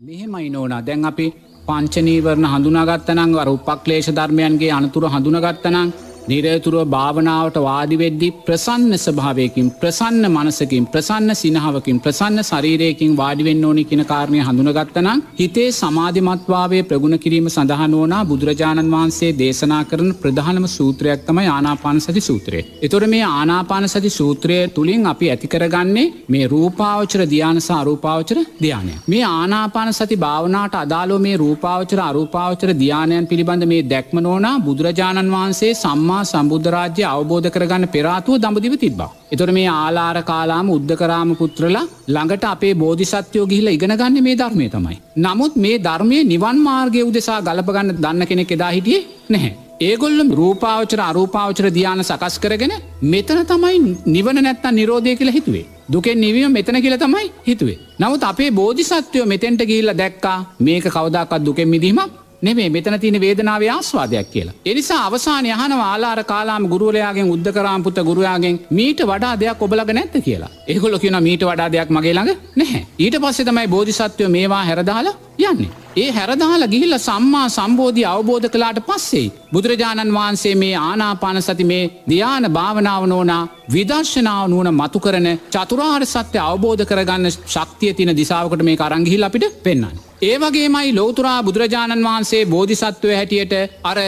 මෙහෙමයි නෝනා. දැන් අපි පංචනීවරණ හඳුනාගත්තනං වර උපක්ලේෂ ධර්මයන්ගේ අනතුර හඳුනගත්තනං නිරතුරුව භාවනාවට වාදිවෙද්දි ප්‍රසන්න ස්භාවයකින් ප්‍රසන්න මනසකින් ප්‍රසන්න සිනහාවකින් ප්‍රසන්න ශරීරයකින් වාඩිවෙන්න ඕනි කියන කාරණය හඳුනගත්තනම් හිතේ සමාධිමත්වාවේ ප්‍රගුණ කිරීම සඳහන් ඕනා බුදුරජාණන් වහන්සේ දේශනා කරන ප්‍රධානම සූත්‍රයක් තම ආනාපාන සති සූත්‍රය. එතොර මේ ආනාපාන සති සූත්‍රය තුළින් අපි ඇතිකරගන්නේ මේ රූපාවචර ධ්‍යානස අරූපාවචර ධ්‍යානය. මේ ආනාපාන සති භාවනාට අදාලෝ මේ රූපාවචර අරූපාවචර ධ්‍යානයන් පිළිබඳ මේ දැක්ම නෝනා බුදුරජාණන් වහන්සේ සම්මා සම්මා සම්බුද්ධරාජ්‍ය අවබෝධ කරගන්න පෙරාතුව දඹදිව තිබ්බා. එතොට මේ ආලාර කාලාම උද්ධකරාම පුත්‍රලා ළඟට අපේ බෝධිසත්‍යයෝ ගිහිල ඉගෙනගන්න මේ ධර්මය තමයි. නමුත් මේ ධර්මය නිවන් මාර්ගය උදෙසා ගලපගන්න දන්න කෙනෙක් එදා හිටියේ නැහැ. ඒගොල්ලම රූපාවචර අරූපාවචර ධ්‍යාන සකස් කරගෙන මෙතන තමයි නිවන නැත්තන් නිරෝධය කියලා හිතුවේ. දුකෙන් නිවීම මෙතන කියල තමයි හිතුවේ. නමුත් අපේ බෝධිසත්වයෝ මෙතෙන්ට ගිල්ල දැක්කා මේක කවදක්ත් දුකෙන් මිදීමක් නෙමේ මෙතන තින වේදනාව ආස්වාදයක් කියලා. එනිසා අවසාන යහන ආලාර කාලාම ගුරුවලයාගෙන් උද්දකරාම්පුත ගුරුවයාගෙන් මීට වඩා දෙයක් ඔබලග නැත්ත කියලා. එහකොල කියන මීට වඩා දෙයක් මගේ ළඟ නැහැ. ඊට පස්සේ තමයි බෝධිසත්වය මේවා හැරදාලා යන්නේ. ඒ හැරදාල ගිහිල්ල සම්මා සම්බෝධී අවබෝධ කලාට පස්සේ. බුදුරජාණන් වහන්සේ මේ ආනාපාන සති මේ ධ්‍යාන භාවනාව නෝනා විදර්ශනාව නුවන මතු කරන චතුරාර් සත්‍ය අවබෝධ කරගන්න ශක්තිය තින දිසාාවකට මේ අරංගිහිල් අපිට පෙන්න්න. ඒ වගේමයි ලෝතුරා බුදුරජාණන් වහන්සේ බෝධිසත්වය හැටියට අර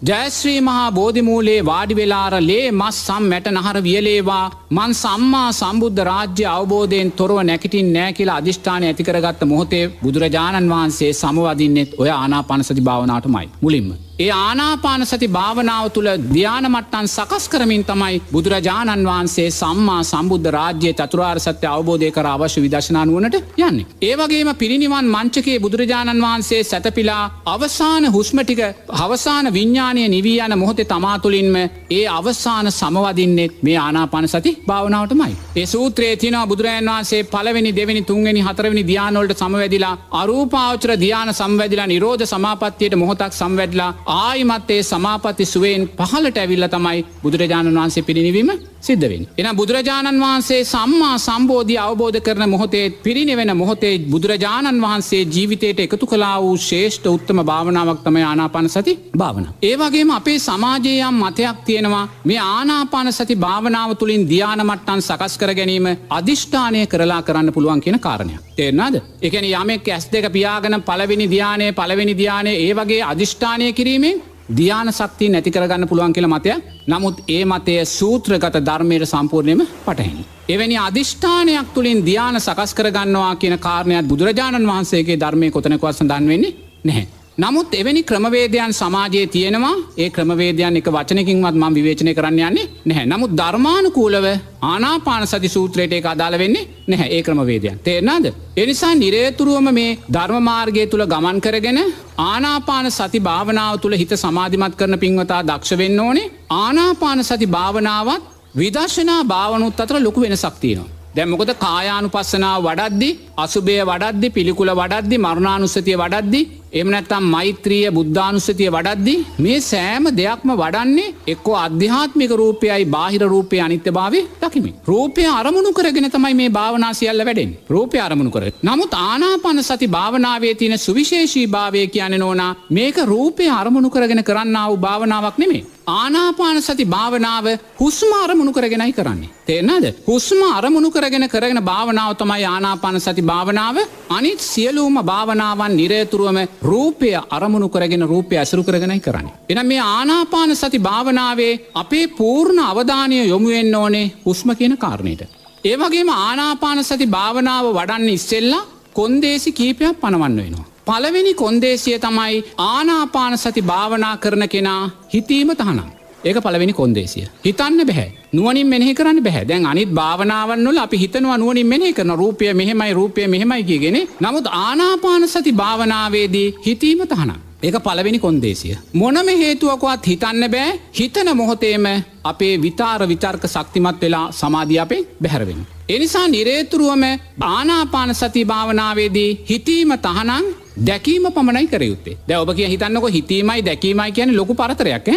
ජයශ්‍රී මහා බෝධිමූලේ වාඩි වෙලාර ලේ මස් සම් මැට නහර වියලේවා මන් සම්මා සම්බුද්ධ රාජ්‍ය අවබෝධයෙන් තොරව නැකිටින් නෑ කියලා අධිෂ්ඨාන ඇතිකරගත්ත මොහොතේ බුදුරජාණන් වහන්සේ සමවදින්නෙත් ඔය ආනාපනසති භාවනාටමයි මුලින්ම. ඒ ආනාපාන සති භාවනාව තුළ ධ්‍යානමට්ටන් සකස් කරමින් තමයි බුදුරජාණන් වහන්සේ සම්මා සම්බුද්ධ රාජ්‍යය චතුරාර් සත්‍ය අවබෝධය කර අවශ්‍ය විදශනානුවනට යන්නේ. ඒවගේම පිරිනිවන් මංචකේ බුදුරජාණන් වහන්සේ සැතපිලා අවසාන හුස්මටික අවසාන විඤ්ඥානය නිවී යන මොහොතේ තමාතුළින්ම ඒ අවසාන සමවදින්නෙත් මේ ආනාපාන සති භාවනාවටමයි. ඒ සූත්‍රයේ තින බුදුරජන් වහන්සේ පලවෙනි දෙවැනි තුන්ගනි හතරවනි ධ්‍යානොලට සමවැදිලා අරූපාවචර ධ්‍යාන සම්වැදිලා නිරෝධ සමාපත්තියට මොහොතක් සම්වැඩලා ආයිමත්තේ සමාපති සුවෙන් පහලට ඇවිල්ල තමයි බුදුරජාණන් වහන්සේ පිරිනිවීම සිද්ධවෙන්. එන බුදුරජාණන් වහන්සේ සම්මා සම්බෝධී අවබෝධ කරන මොහොතේ පිරිනිවෙන මොහොතේ බුදුරජාණන් වහන්සේ ජීවිතයට එකතු කලා වූ ශේෂ්ඨ උත්තම භාවනාවක් තම ආනාපාන සති භාවන. ඒවගේම අපේ සමාජයම් මතයක් තියෙනවා මේ ආනාපාන සති භාවනාව තුළින් ධ්‍යානමට්ටන් සකස් කර ගැනීම අධිෂ්ඨානය කරලා කරන්න පුළුවන් කියන කාරණය. තේරනාද එකන යමෙක් ඇස් දෙක පියාගන පලවෙනි ධ්‍යානය පලවෙනි ධ්‍යානය ඒ වගේ අධිෂ්ඨානය කිරීමෙන් ධ්‍යාන සක්තිය නැති කරගන්න පුළුවන් කියල මතය නමුත් ඒ මතය සූත්‍රගත ධර්මයට සම්පූර්ණයම පටහැනි. එවැනි අධිෂ්ඨානයක් තුළින් ධ්‍යාන සකස් කරගන්නවා කියන කාරණයක් බුදුරජාණන් වහන්සේගේ ධර්මය කොතනකවත් සඳන් වෙන්නේ නැහැ. නමුත් එවැනි ක්‍රමවේදයන් සමාජයේ තියෙනවා. ඒ ක්‍රමවේදයන් එක වචනකින්වත් ම විවේචනය කරන්න යන්නේ නැහැ. නමුත් ධර්මානුකූලව ආනාපාන සති සූත්‍රයට එක අදාළ වෙන්නේ නැහැ. ඒ ක්‍රමවේදයන්. තේරනාද. එනිසා නිරේතුරුවම මේ ධර්මමාර්ගය තුළ ගමන් කරගෙන ආනාපාන සති භාවනාව තුළ හිත සමාධිමත් කරන පින්වතා දක්ෂ වෙන්න ඕනේ. ආනාපාන සති භාවනාවත් විදර්ශනා භාවනුත් අතර ලොකු වෙන සක්තියනවා. දැම්මකොද කායානු පස්සනාව වඩද්දි අසුබය වඩද්දි පිළිකුල වඩද්දි මරණානුස්සතිය වඩද්දි එමනැත්තම් මෛත්‍රිය බුද්ධානුස්සතිය වඩද්දි මේ සෑම දෙයක්ම වඩන්නේ එක්කෝ අධ්‍යාත්මික රූපයයි බාහිර රූපය අනිත්‍ය භාවය දකිමි. රූපය අරමුණු කරගෙන තමයි මේ භාවනාසියල්ල වැඩෙන් රූපය අරමුණු කර. නමුත් ආනාපන සති භාවනාවේ තියෙන සුවිශේෂී භාවය කියන නෝනා මේක රූපය අරමුණු කරගෙන කරන්නාව භාවනාවක් නෙමේ. ආනාපාන සති භාවනාව හුස්ම අරමුණු කරගෙනයි කරන්නේ. තේනද හුස්ම අරමුණු කරගෙන කරගෙන භාවනාව තමයි ආනාපාන සති භාවනාව අනිත් සියලූම භාවනාවන් නිරේතුරුවම රූපය අරමුණු කරගෙන රූපය ඇසරු කරගෙනයි කරන්නේ. එන මේ ආනාපාන සති භාවනාවේ අපේ පූර්ණ අවධානය යොමුුවෙන් ඕනේ හුස්ම කියන කාරණයට. ඒවගේම ආනාපාන සති භාවනාව වඩන්න ඉස්සෙල්ලා කොන්දේසි කීපයක් පනවන්න වෙනවා. පළවෙනි කොන්දේසිය තමයි ආනාපාන සති භාවනා කරන කෙනා හිතීම තහනම්. ඒක පළවෙනි කොන්දේසිය. හිතන්න බැහැ නුවනින් මෙහි කරන්න බැහැ දැන් අනිත් භාවනාවන්නල අපි හිතනවා නුවනින් මෙහි කරන රූපය මෙහෙමයි රූපය මෙහෙමයි කියගෙන නමුත් ආනාපාන සති භාවනාවේදී හිතීම තහනම්. ඒක පළවෙනි කොන්දේසිය. මොනම හේතුවකවත් හිතන්න බෑ හිතන මොහොතේම අපේ විතාර විචර්ක ශක්තිමත් වෙලා සමාධිය අපේ බැහැරවෙන. එනිසා නිරේතුරුවම ආනාපාන සති භාවනාවේදී හිතීම තහනං දැකීම පමණයි කරයුත්තේ දැ ඔබ කිය හිතන්නක හිතීමයි දැකීමයි කියන ලොකු පරතරයක්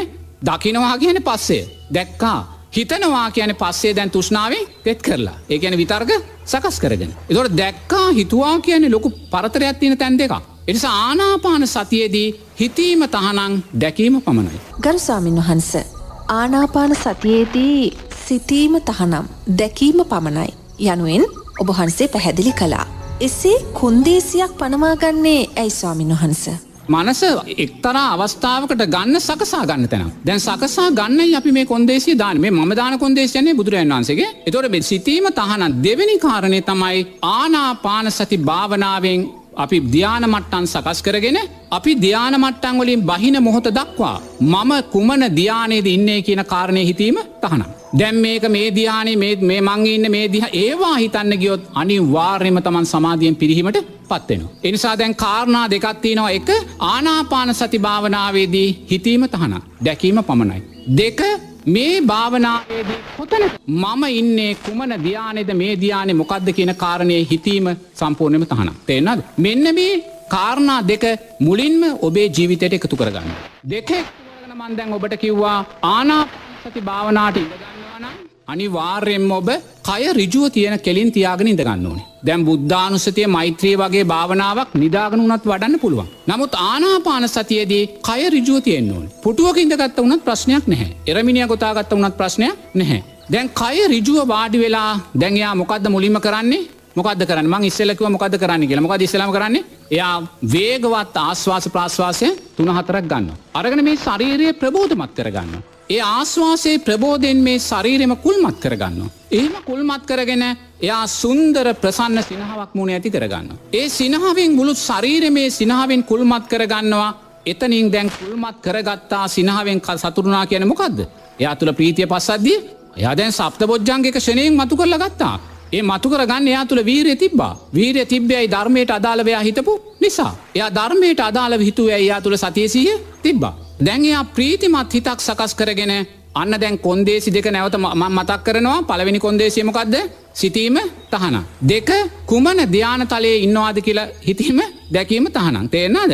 දකිනවා කියන පස්සේ දැක්කා හිතනවා කියන පස්සේ දැන් තුෂ්නාවෙන් තෙත් කරලා ඒ ගැන විතර්ග සකස් කරගෙන. එතොට දැක්කා හිතුවා කියන ලොකු පරතරයක් තියෙන තැන් දෙක. එනිසා ආනාපාන සතියේදී හිතීම තහනං දැකීම පමණයි. ගරුස්වාමින් වහන්ස. ආනාපාන සතියේදී සිතීම තහනම් දැකීම පමණයි. යනුවෙන් ඔබහන්සේ පැහැදිලි කලා. එසේ කුන්දේසියක් පනවාගන්නේ ඇයි ස්වාමින් වහන්ස. මනස එක්තරා අවස්ථාවකට ගන්න සකසා ගන්න තැන දැන් සකසා ගන්න අපි මේ කොන්දේසිය දාන මේ ම දාන කොන්දේශයන්නේ බුදුරන් වන්සේගේ එතොට බෙ සිතීම තහන දෙවැනි කාරණය තමයි ආනාපාන සති භාවනාවෙන් අපි ධ්‍යාන මට්ටන් සකස් කරගෙන අපි ධ්‍යාන මට්ටන් වලින් බහින මොහොත දක්වා මම කුමන ධ්‍යානයේද ඉන්නේ කියන කාරණය හිතීම තහනම්. දැම් මේක මේ ධ්‍යානේ මේ මංගඉන්න මේ දිහ ඒවා හිතන්න ගියොත් අනි වාර්යම තමන් සමාධියෙන් පිරිහීමට පත්වෙන. එනිසා දැන් කාරණා දෙකත්තිනවා එක ආනාපාන සති භාවනාවේදී හිතීම තහන දැකීම පමණයි. දෙක මේ භාවනාවේදී කොතන මම ඉන්නේ කුමන ධ්‍යානෙද මේ ධ්‍යානෙ මොකක්ද කියන කාරණය හිතීම සම්පූර්ණයම තහන. තේෙනද. මෙන්න මේ කාරණා දෙක මුලින්ම ඔබේ ජීවිතයට එකතු කරගන්න. දෙක මන්දැන් ඔබට කිව්වා ආනා සති භාවනාට ඉඳගන්නවානම් අනිවාර්යෙන්ම ඔබ කය රිජුව තියෙන කෙලින් තියාගෙන ඉඳගන්න ඕනේ. දැම් බුද්ධානුසතිය මෛත්‍රී වගේ භාවනාවක් නිදාගන වනත් වඩන්න පුළුවන්. නමුත් ආනාපාන සතියේදී කය රිජුව තියෙන් ඕන. පුටුවක ඉඳගත්ත වනත් ප්‍රශ්නයක් නැහැ. එරමිනිිය ගොතාගත්ත වනත් ප්‍රශ්නයක් නැහැ. දැන් කය රිජුව වාඩි වෙලා දැන්යා මොකක්ද මුලිම කරන්නේ මොකද කරන්න මං ඉස්සලකව මොකද කරන්න කියලා මොකද ඉස්සලම කරන්නේ එයා වේගවත් ආශ්වාස ප්‍රශ්වාසය තුන හතරක් ගන්න. අරගෙන මේ ශරීරය ප්‍රබෝධමත් කරගන්න. ඒ ආශ්වාසයේ ප්‍රබෝධයෙන් මේ ශරීරෙම කුල්මත් කරගන්න. එහෙම කුල්මත් කරගෙන එයා සුන්දර ප්‍රසන්න සිනහාවක් මුණ ඇති කරගන්න. ඒ සිනහාවෙන් මුළු ශරීර මේ සිනහාවෙන් කුල්මත් කරගන්නවා එතනින් දැන් කුල්මත් කරගත්තා සිනහාවෙන් කල් සතුරුනා කියන මොකක්ද. එයා තුළ ප්‍රීතිය පස්සද්දිය එයා දැන් සප්ත බොජ්ජන්ගේක ෂණයෙන් මතු කරල ගත්තා. ඒ මතු කරගන්න එයා තුළ වීරය තිබ්බා වීරය තිබ්බයයි ධර්මයට අදාළවයා හිතපු නිසා. එයා ධර්මයට අදාළ හිතුව එයා තුළ සතියසීය තිබ්බා. දැන් එයා ප්‍රීතිමත් හිතක් සකස් කරගෙන අන්න දැන් කොන්දේසි දෙක නැවත මතක් කරනවා පළවෙනි කොන්දේසියමකක්ද සිතීම තහන. දෙක කුමන ධ්‍යාන තලයේ ඉන්නවාද කියලා හිතීම දැකීම තහනම් තේරනාද.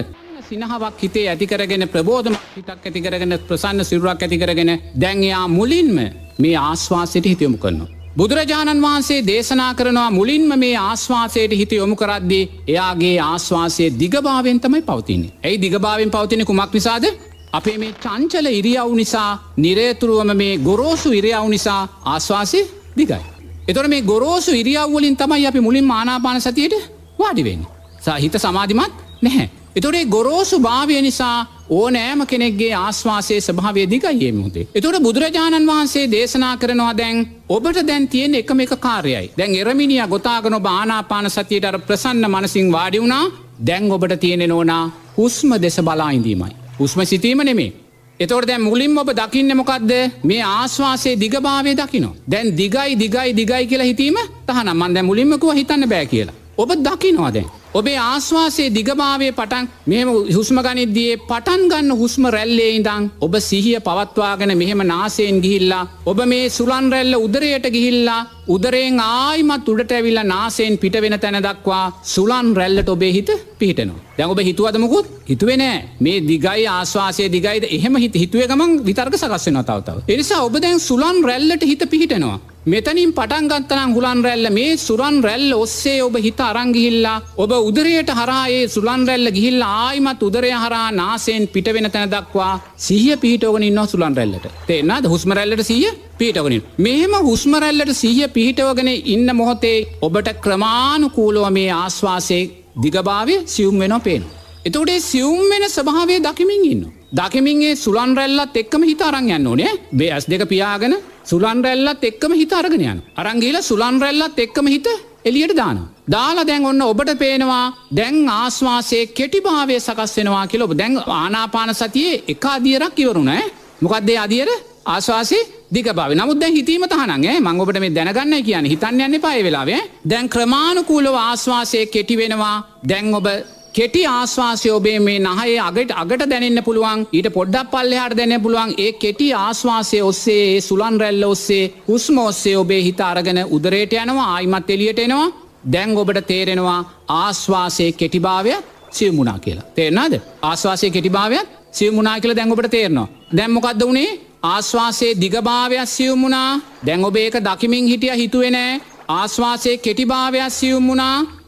සිනහාවක් හිතේ ඇතිකරගෙන ප්‍රබෝධම හිතක් ඇතිකරගෙන ප්‍රසන්න සිරුරක් ඇතිකරගෙන දැන්යා මුලින්ම මේ ආශ්වාසයට හිතයොමු කරනවා. බුදුරජාණන් වහන්සේ දේශනා කරනවා මුලින්ම මේ ආශ්වාසයට හිත යොමු කරද්දී එයාගේ ආශ්වාසය දිගභාවෙන් තමයි පවතින්නේ. ඇයි දිගභාවෙන් පවතින කුමක් නිසාද අපේ මේ චංචල ඉරියව් නිසා නිරේතුරුවම මේ ගොරෝසු ඉරියව් නිසා ආශ්වාසය දිගයි. එතොට මේ ගොරෝසු ඉරියව්වලින් තමයි අපි මුලින් මානාපාන සතියට වාඩිවෙන්න. සහිත සමාධිමත් නැහැ. එතොටේ ගොරෝසු භාවය නිසා ඕනෑම කෙනෙක්ගේ ආශ්වාසයේ ස්භාවය දිගයියේ මුදේ. එතොට බුදුරජාණන් වහන්සේ දේශනා කරනවා දැන් ඔබට දැන් තියෙන එකම එක කාර්යයි. දැන් එරමිනිිය ගොතාගන බානාපාන සතියට අර ප්‍රසන්න මනසිං වාඩි වුණා දැන් ඔබට තියෙන නෝනා හුස්ම දෙස බලා ඉඳීමයි. හුස්ම සිතීම නෙමේ. එතොට දැ මුලින් ඔබ දකින්න මොකක්ද මේ ආශ්වාසයේ දිගභාවය දකිනවා. දැන් දිගයි දිගයි දිගයි කියලා හිතීම තහන මන්ද මුලින්මකුව හිතන්න බෑ කියලා. ඔබ දකිනවාදැන්. ඔබේ ආශ්වාසයේ දිගභාවය පටන් මෙම හුස්ම ගනිද්දියේ පටන් ගන්න හුස්ම රැල්ලේ ඉඳං ඔබ සිහිය පවත්වාගෙන මෙහෙම නාසයෙන් ගිහිල්ලා ඔබ මේ සුලන් රැල්ල උදරයට ගිහිල්ලා උදරයෙන් ආයිමත් උඩට ඇවිල්ලා නාසයෙන් පිට වෙන තැන දක්වා සුලන් රැල්ලට ඔබේ හිත පිහිටනවා. දැන් ඔබ හිතුවදමකුත් හිතුවෙනෑ මේ දිගයි ආශවාසය දිගයිද එහෙම හිත හිතුව ගමන් විතර්ක සකස්සෙන තවතාව. එනිසා ඔබ දැන් සුලන් රැල්ලට හිත පිහිටනවා. මෙතනින් පටන්ගත්තනම් හුලන් රැල්ල මේ සුරන් රැල්ල ඔස්සේ ඔබ හිත අරංගිහිල්ලා ඔබ උදරයට හරායේ සුලන් රැල්ල ගිහිල්ල ආයිමත් උදරය හරා නාසයෙන් පිට වෙන තැන දක්වා සිහිය පිහිටෝගෙන ඉන්න සුලන් රැල්ලට. තේෙන්න්නද හුස්මරැල්ලට සිය පිහිටවනින් මෙහෙම හුස්මරැල්ලට සිහිය පිහිටවගෙන ඉන්න මොහොතේ ඔබට ක්‍රමාණුකූලුව මේ ආශ්වාසය දිගභාවය සියුම් වෙන පේන. එතෝටේ සියුම් වෙන ස්භාවය දකිමින් ඉන්න. දකිමින්ගේ සුලන් රැල්ලත් එක්කම හිත අරං යන්න ඕනේ. බේ ඇස් දෙක පියාගෙන සුලන් රැල්ලත් එක්කම හිත අරගෙනයන්. අරංගීල සුලන් රැල්ලත් එක්කම හිත එලියට දාන. දාලා දැන් ඔන්න ඔබට පේනවා දැන් ආශ්වාසය කෙටිභාවය සකස් වෙනවා කියල ඔබ දැන් ආනාපාන සතියේ එක අදියරක් ඉවරුණෑ මොකක්දේ අදියර? ආශවාසේ දිගබාව නමුත් දැන් හිතීම තහනගේ මංගොබට මේ දැනගන්න කියන හිතන්න යන්න පය වෙලාවේ දැන් ක්‍රමාණුකූලව ආශ්වාසය කෙටි වෙනවා. දැන් ඔබ කෙටි ආශ්වාසය ඔබේ මේ නහයේ අගට අගට දැනන්න පුළුවන්. ඊට පොඩ්ඩක් පල්ලෙහාට දැන පුළුවන්. ඒ කෙටි ආශ්වාසය ඔස්සේ ඒ සුලන් රැල්ල ඔස්සේ හුස්ම ඔස්සේ ඔබේ හිත අරගෙන උදරයට යනවා ආයිමත් එලියට එනවා. දැන් ඔබට තේරෙනවා ආශ්වාසය කෙටිභාවයක් සියමුණා කියලා. තේරනාද ආශ්වාසය කෙටිභාවයක් සියමුණනා කියල දැන් ඔබට තේරනවා. දැම්මොකක්ද වනේ? ආශ්වාසේ දිගභාවයක් සියුම් වුණා දැන් ඔබ ඒක දකිමින් හිටිය හිතුවෙනෑ ආශ්වාසයේ කෙටිභාවයක් සියුම්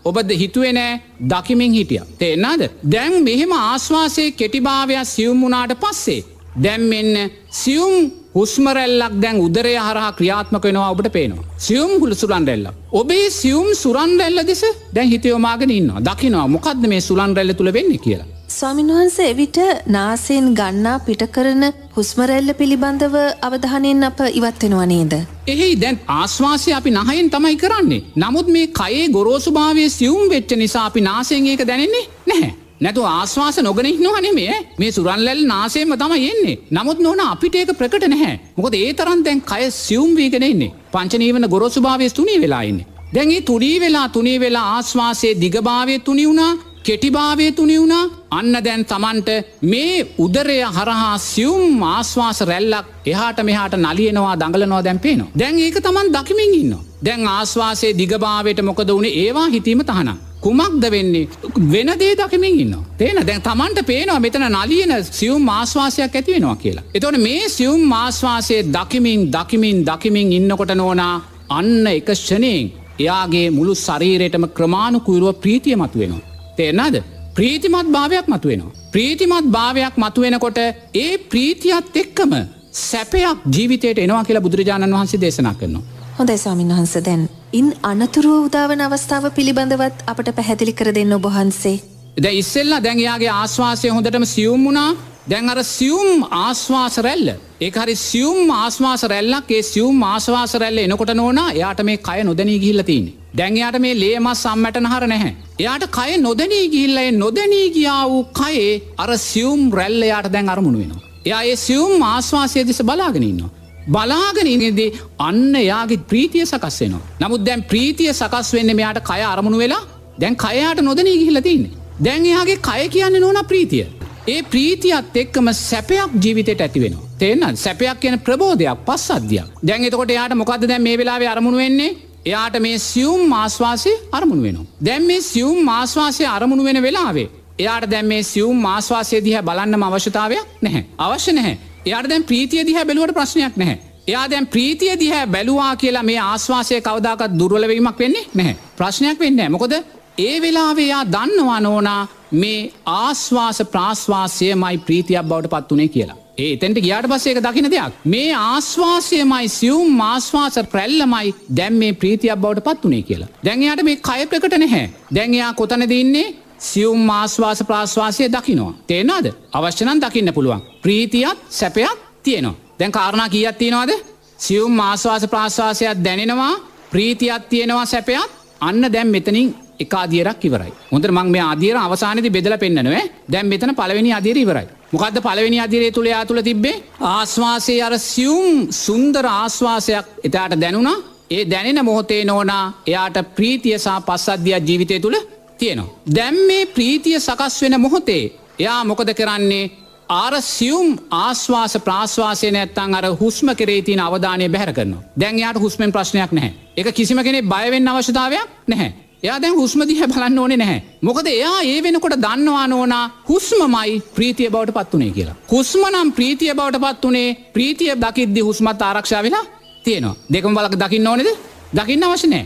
වුණා ඔබද හිතුවෙනෑ දකිමින් හිටිය. තේෙන්නාද දැන් මෙහෙම ආශ්වාසයේ කෙටිභාවයක් සියුම් වුණාට පස්සේ. දැම් මෙන්න සියුම් හුස්මරැල්ලක් දැන් උදරය හරහා ක්‍රියාත්මක වෙනවා ඔබට පේනවා. සියුම් හුල සුරන්රැල්ල. ඔබේ සියුම් සුරන්රැල්ල දෙස දැන් හිතයෝමාගෙන ඉන්න දකිනවා මොකක්ද මේ සුලන්රැල්ල තුළ වෙන්න කියලා. ස්වාමින්වහන්ස එවිට නාසයෙන් ගන්නා පිටකරන හුස්මරැල්ල පිළිබඳව අවධානයෙන් අප ඉවත්වෙනවා නේද. එහි දැන් ආශ්වාසය අපි නහයෙන් තමයි කරන්නේ. නමුත් මේ කයේ ගොරෝසුභාවය සියුම් වෙච්ච නිසා අපි නාසයෙන් ඒක දැනෙන්නේ නැහැ. නැතු ආශ්වාස නොගෙන නොහනෙමේ මේ සුරන්ලැල් නාසේම තම එන්නේ නමුත් නොන අපිට ඒක ප්‍රකට නැහැ මොකද ඒ තරන් දැන් කය සියුම් වීගෙන එන්නේ පංචනීවන ගොරොසුභාවය තුනී වෙලාඉන්නේ. දැන්ගේ තුඩී වෙලා තුනේ වෙලා ආශ්වාසයේ දිගභාවය තුනි වුණා කෙටිභාවය තුනි වුණා අන්න දැන් තමන්ට මේ උදරය හරහා සියුම් ආශ්වාස රැල්ලක් එහාට මෙහාට නලියනවා දඟලනවා දැන්පේනවා. දැන් ඒක තමන් දකිමින් ඉන්න. දැන් ආශ්වාසයේ දිගභාවයට මොකද වුණේ ඒවා හිතීම තහනම්. කුමක්ද වෙන්නේ වෙන දේ දකිමින් ඉන්න. තේන දැන් තමන්ට පේනවා මෙතන නලියන සියුම් ආශ්වාසයක් ඇති වෙනවා කියලා. එතවන මේ සියුම් ආශ්වාසය දකිමින් දකිමින් දකිමින් ඉන්නකොට නෝනා අන්න එක ෂණයෙන් එයාගේ මුළු ශරීරයටම ක්‍රමාණුකුරුව ප්‍රීතිය මතු වෙනවා. තේරනාද ප්‍රීතිමත් භාවයක් මතුවෙනවා. ප්‍රීතිමත් භාවයක් මතුවෙනකොට ඒ ප්‍රීතියත් එක්කම සැපයක් ජීවිතයට එනවා කියලා බුදුරජාණන් වහන්සේ දේශනා කරනවා. හොඳයි ස්වාමින් වහන්ස දැන් ඉන් අනතුරුව උදාවන අවස්ථාව පිළිබඳවත් අපට පැහැදිලි කර දෙන්න ඔබහන්සේ. ද ඉස්සෙල්ලා දැන්යාගේ ආශ්වාසය හොඳටම සියුම් වුණා දැන් අර සියුම් ආශ්වාස රැල්ල ඒ හරි සියුම් ආශ්වාස රැල්ලක් ඒ සියුම් ආශ්වාස රැල්ල එනකොට නෝනා එයාට මේ කය නොදැනී ගිල්ලතින්නේ. දැන්යාට මේ ලේමස් සම්මට නහර නැහැ. එයාට කය නොදැනී ගිල්ලය නොදැනී ගියා වූ කයේ අර සියුම් රැල්ල යාට දැන් අරමුණ වෙනවා. එයා ඒ සියුම් ආශ්වාසය දිස බලාගෙනන්නවා. බලාගෙන ඉනදී අන්න යාගේ ප්‍රීතිය සකස් වෙනවා. නමුත් දැන් ප්‍රීතිය සකස් වෙන්න මෙයාට කය අරමුණු වෙලා දැන් කයයාට නොදනී ගිහිලතින්නේ. දැන් එයාගේ කය කියන්න නොන ප්‍රීතිය. ඒ ප්‍රීතියත් එක්කම සැපයක් ජීවිතයට ඇති වෙන. තේන්න සැපයක් කියන ප්‍රබෝධයක් පස් අධ්‍යයක් දැන් එතකොට යාට මොකද දැන් මේ වෙලාවේ අරමුණු වෙන්නේ එයාට මේ සියුම් මාස්වාසය අරමුණු වෙනවා. දැන් මේ සියුම් මාස්වාසය අරමුණු වෙන වෙලාවේ එයාට දැන් මේ සියුම් මාස්වාසය දිහ බලන්නම අවශ්‍යතාවයක් නැහැ අවශ්‍ය නැහැ එයාට දැන් ප්‍රීතිය දිහ බැලුවට ප්‍රශ්නයක් නැහැ. එයා දැන් ප්‍රීතිය දිහ බැලවා කියලා මේ ආශ්වාසය කවදාකත් දුර්වලවීමක් වෙන්නේ නැහැ. ප්‍රශ්නයක් වෙන්න මොකොද ඒ වෙලාවයා දන්නවා නෝනා මේ ආශ්වාස ප්‍රාශ්වාසය මයි ප්‍රීතියක් බවට පත් වනේ කියලා. ඒ එතැන්ට ගියාට පස්සේක දකින දෙයක්. මේ ආශ්වාසයමයි සියුම් මාශ්වාස ප්‍රැල්ලමයි දැම් මේ ප්‍රීතියක් බවට පත් වනේ කියලා. දැන්යාට මේ කය ප්‍රකට නැහැ. දැන්යා කොතන දෙන්නේ සියුම් මාශ්වාස ප්‍රාශ්වාසය දකිනවා. තේනාද අවශ්‍යනන් දකින්න පුළුවන්. ප්‍රීතියත් සැපයක් තියෙනවා. දැන් කාරණා කියත් තියෙනවාද සියුම් මාශ්වාස ප්‍රාශ්වාසයක් දැනෙනවා ප්‍රීතියත් තියෙනවා සැපයක් අන්න දැම් මෙතනින් එකකාදියරක් ඉවරයි. හොඳ මං මේ අදියර අවසානති බෙදල පෙන්න්නනවේ දැම් මෙතන පලවෙනි අදිර ඉවරයි. මොකක්ද පලවෙනි අදිරේ තුළේ තුළ තිබේ ආශ්වාසය අර සියුම් සුන්දර ආශ්වාසයක් එතාට දැනුණා. ඒ දැනෙන මොහොතේ නෝනා එයාට ප්‍රීතියසා පස්සද්ධියක් ජීවිතය තුළ තියෙනවා. දැම් මේ ප්‍රීතිය සකස් වෙන මොහොතේ එයා මොකද කරන්නේ? ආර සියුම් ආශ්වාස ප්‍රාශ්වාසය නැත්තං අර හුස්ම කරේතින අවධානය බැහර කරන දැන්යාට හුස්මෙන් ප්‍රශ්නයක් නැහැ. එක කිසිම කෙනෙ බයවෙන්න අවශ්‍යතාවයක් නැහැ. එයා දැන් හුස්ම දිහ බලන්න ඕනේ නැහැ. මොකද එයා ඒ වෙනකොට දන්නවා නෝනා හුස්මමයි ප්‍රීතිය බවට පත්වනේ කියලා. හුස්ම නම් ප්‍රීතිය බවට පත් වනේ ප්‍රීතිය දකිද්දි හුස්මත් ආරක්ෂා වෙලා තියෙනවා. දෙකම බලක් දකින්න ඕනෙද දකින්න අවශ්‍යනෑ.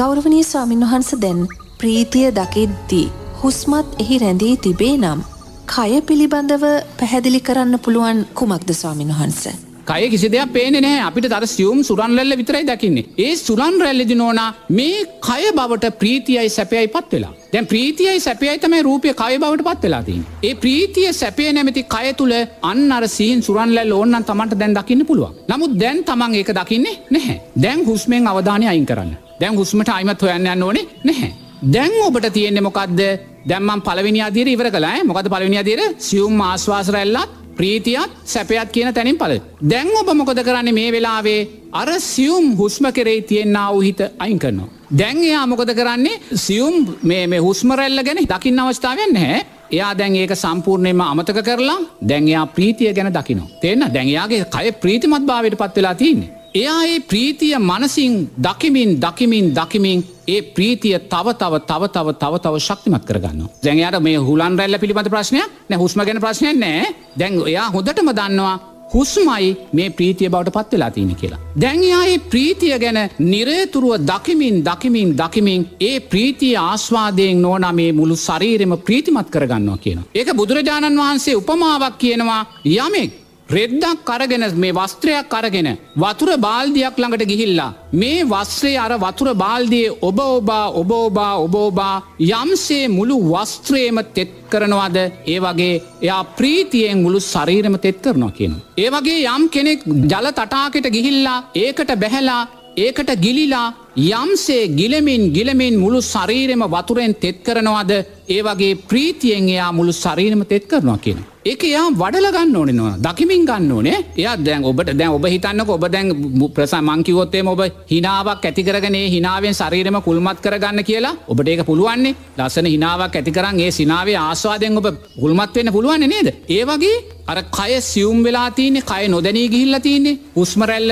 ගෞරවනී ස්වාමින් වහන්ස දැන් ප්‍රීතිය දකිද්දී. හුස්මත් එහි රැඳී තිබේ නම්. කය පිළිබඳව පැහැදිලි කරන්න පුළුවන් කුමක්ද ස්වාමින් වහන්ස. කය කිසි දෙයක් පේන නෑ අපිට තර සියුම් සුරන්රැල්ල විතරයි දකින්නේ. ඒ සුරන් රැල්ලදි නෝනා මේ කය බවට ප්‍රීතියයි සැපයයි පත් වෙලා. දැන් ප්‍රීතියයි සැපයයි තමයි රූපය කය බවට පත් වෙලාතින් ඒ ප්‍රීතිය සැපේ නැමති කය තුළ අන්න අර සීන් සුරන්ලැල් ඕන්නන් තමන්ට දැන් දකින්න පුළුවන්. නමුත් දැන් තමන් ඒක දකින්නේ නැහැ. දැන් හුස්මෙන් අවධානය අයින් කරන්න. දැන් හුස්මට අයිමත් හොයන්න යන්න ඕනේ නැහැ. දැන් ඔබට තියෙන්නේ මොකක්ද දැම්මන් පලවිනි අදිර ඉවර කලා මොකද පලවිනි අදිර සියුම් ආශ්වාසරැල්ලත් ප්‍රීතියත් සැපයත් කියන තැනින් පල. දැන් ඔබ මොකොද කරන්න මේ වෙලාවේ අර සියුම් හුස්ම කරේ තියෙන්න්නා වූ හිත අයින් කරනවා. දැන් එයා මොකද කරන්නේ සියුම් මේ හුස්මරැල්ල ගැන දකින්න අවස්ථාවෙන් හැ එයා දැන් ඒක සම්පූර්ණයම අමතක කරලා දැන්යා ප්‍රීතිය ගැන දකිනවා. තෙන්න දැන්යාගේ කය ප්‍රීතිමත් භාවයට පත් වෙලා තියන්නේ. එයා ඒ ප්‍රීතිය මනසින් දකිමින් දකිමින් දකිමින් ඒ ප්‍රීතිය තව තව තව තව තව තව ශක්තිමත් කරගන්න. දැන්යාට මේ හුලන් රැල්ල පිළිබඳ ප්‍රශ්නයක් නැ හුස්ම ගැන ප්‍රශ්නයක් නෑ දැන් එයා හොඳටම දන්නවා හුස්මයි මේ ප්‍රීතිය බවට පත් වෙලා තියෙන කියලා. දැන්යායේ ප්‍රීතිය ගැන නිරේතුරුව දකිමින් දකිමින් දකිමින් ඒ ප්‍රීතිය ආස්වාදයෙන් නෝන මේ මුළු ශරීරෙම ප්‍රීතිමත් කරගන්නවා කියන. ඒක බුදුරජාණන් වහන්සේ උපමාවක් කියනවා යමෙක් රෙද්දක් කරගෙන මේ වස්ත්‍රයක් කරගෙන වතුර බාල්දියක් ළඟට ගිහිල්ලා මේ වස්ත්‍රේ අර වතුර බාල්දිය ඔබ ඔබා ඔබ ඔබා ඔබෝබා යම්සේ මුළු වස්ත්‍රයම තෙත් කරනවාද ඒ වගේ එයා ප්‍රීතියෙන් මුළු ශරීරම තෙත් කරනවා කියන. ඒ වගේ යම් කෙනෙක් ජල තටාකට ගිහිල්ලා ඒකට බැහැලා ඒකට ගිලිලා යම්සේ ගිලමින් ගිලමින් මුළු ශරීරෙම වතුරෙන් තෙත් කරනවාද? ඒ වගේ ප්‍රීතියෙන් එයා මුළු ශරීරම තෙත් කරනවා කියන. ඒක එයා වඩල ගන්න ඕනෙනවා දකිමින් ගන්න ඕනේ. එයා දැන් ඔබට දැන් ඔබ හිතන්නක ඔබ දැන් ප්‍රසා මංකිවොත්තේම ඔබ හිනාවක් ඇතිකරගනේ හිනාවෙන් ශරීරම කුල්මත් කරගන්න කියලා ඔබට ඒක පුළුවන්නේ. ලස්සන හිනාවක් ඇතිකරන් ඒ සිනාවේ ආස්වාදයෙන් ඔබ කුල්මත් වෙන්න පුළුවන්නේ නේද? ඒ වගේ අර කය සියුම් වෙලා තියන්නේ කය නොදැනී ගිහිල්ල තියන්නේ උස්මරැල්ල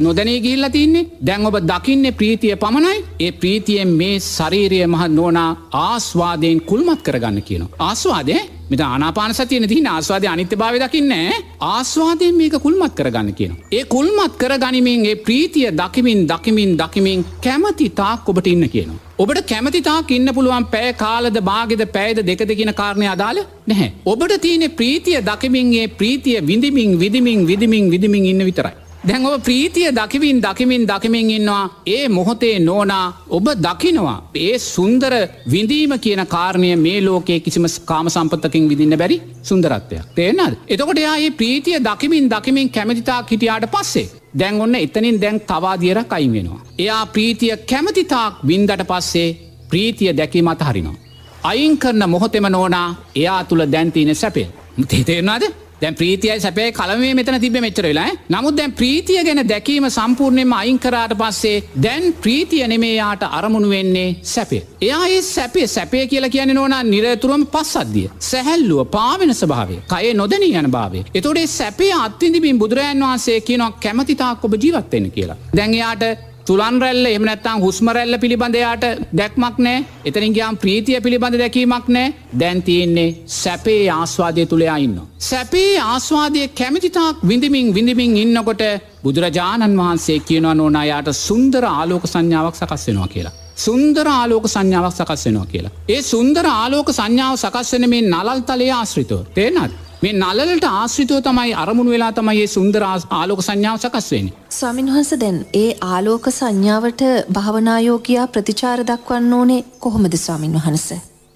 නොදැනී ගිහිල්ල තියන්නේ දැන් ඔබ දකින්නේ ප්‍රීතිය පමණයි ඒ ප්‍රීතියෙන් මේ ශරීරය මහ නෝනා ආස්වාදයෙන් කුල්මත් කරගන්න කියන. ආස්වාදය මෙත ආනාපාන සතියන තිහින ආස්වාදය අනිත්‍ය භාව දකින්නේ ආස්වාදයෙන් මේක කුල්මත් කරගන්න කියන. ඒ කුල්මත් කර ගනිමින් ඒ ප්‍රීතිය දකිමින් දකිමින් දකිමින් කැමති තාක් ඔබට ඉන්න කියනවා. ඔබට කැමතිතාක් ඉන්න පුළුවන් පෑ කාලද බාගෙද පැයද දෙකද කියන කාරණය අදාල නැහැ. ඔබට තියෙන ප්‍රීතිය දකිමින්ගේ ප්‍රීතිය විඳමින් විදිමින් විදිමින් විදිමින් ඉන්න විතරයි. දැන් ඔබ ප්‍රීතිය දකිවින් දකිමින් දකිමින් ඉන්නවා ඒ මොහොතේ නෝනා ඔබ දකිනවා ඒ සුන්දර විඳීම කියන කාරණය මේ ලෝකයේ කිසිම කාම සම්පත්තකින් විදින්න බැරි සුන්දරත්වයක් තේනද එතකොට යා ඒ ප්‍රීතිය දකිමින් දකිමින් කැමතිතා හිටියාට පස්සේ දැන් ඔන්න එතනින් දැන් තවාදියර කයින් වෙනවා. එයා ප්‍රීතිය කැමතිතාක් බින්දට පස්සේ ප්‍රීතිය දැකීමත් හරිනවා. අයින් කරන මොහොතෙම නෝනා එයා තුළ දැන්තින සැපේ. තේතේරනාද දැන් ප්‍රීතියයි සැපේ කලමේ මෙතන තිබ මෙච්චර වෙලා නමුත් දැන් ප්‍රීතිය ගැන දැකීම සම්පූර්ණයෙන්ම අයින් කරාට පස්සේ දැන් ප්‍රීතිය නෙමේයාට අරමුණු වෙන්නේ සැපේ. එයා ඒ සැපේ සැපේ කියලා කියන නොන නිරතුරම පස්සද්දිය. සැහැල්ලුව පාවෙන ස්භාවේ කය නොදැනී යන භාවේ. එතොඩේ සැපේ අත්තිදිබින් බුදුරජන් වහන්සේ කියනක් කැමතිතාක් ඔබ ජීවත්වෙන්න කියලා. දැන්යාට තුළන් රැල්ල එම නැත්තම් හුස්මරැල්ල පිළිබඳයාට දැක්මක් නෑ එතනින් ගයාම් ප්‍රීතිය පිළිබඳ දැකීමක් නෑ දැන්තියෙන්නේ සැපේ ආස්වාදය තුළයා ඉන්න. සැපේ ආස්වාදය කැමිතිතාක් විඳමින් විඳමින් ඉන්නකොට බුදුරජාණන් වහන්සේ කියනවා නොනයාට සුන්දර ආලෝක සංඥාවක් සකස් වෙනවා කියලා. සුන්දර ආලෝක සංඥාවක් සකස් වෙනවා කියලා. ඒ සුන්දර ආලෝක සංඥාව සකස්වන මේ නලල් තලේ ආශ්‍රිතව තේනත්. මේ නලලට ආශ්‍රිතව තමයි අරමුණු වෙලා තමයි ඒ සුන්දර ආලෝක සංඥාව සකස්වෙන. ස්වාමින් වහන්ස දැන් ඒ ආලෝක සංඥාවට භාවනායෝකයා ප්‍රතිචාර දක්වන්න ඕනේ කොහොමද ස්වාමින් වහන්ස.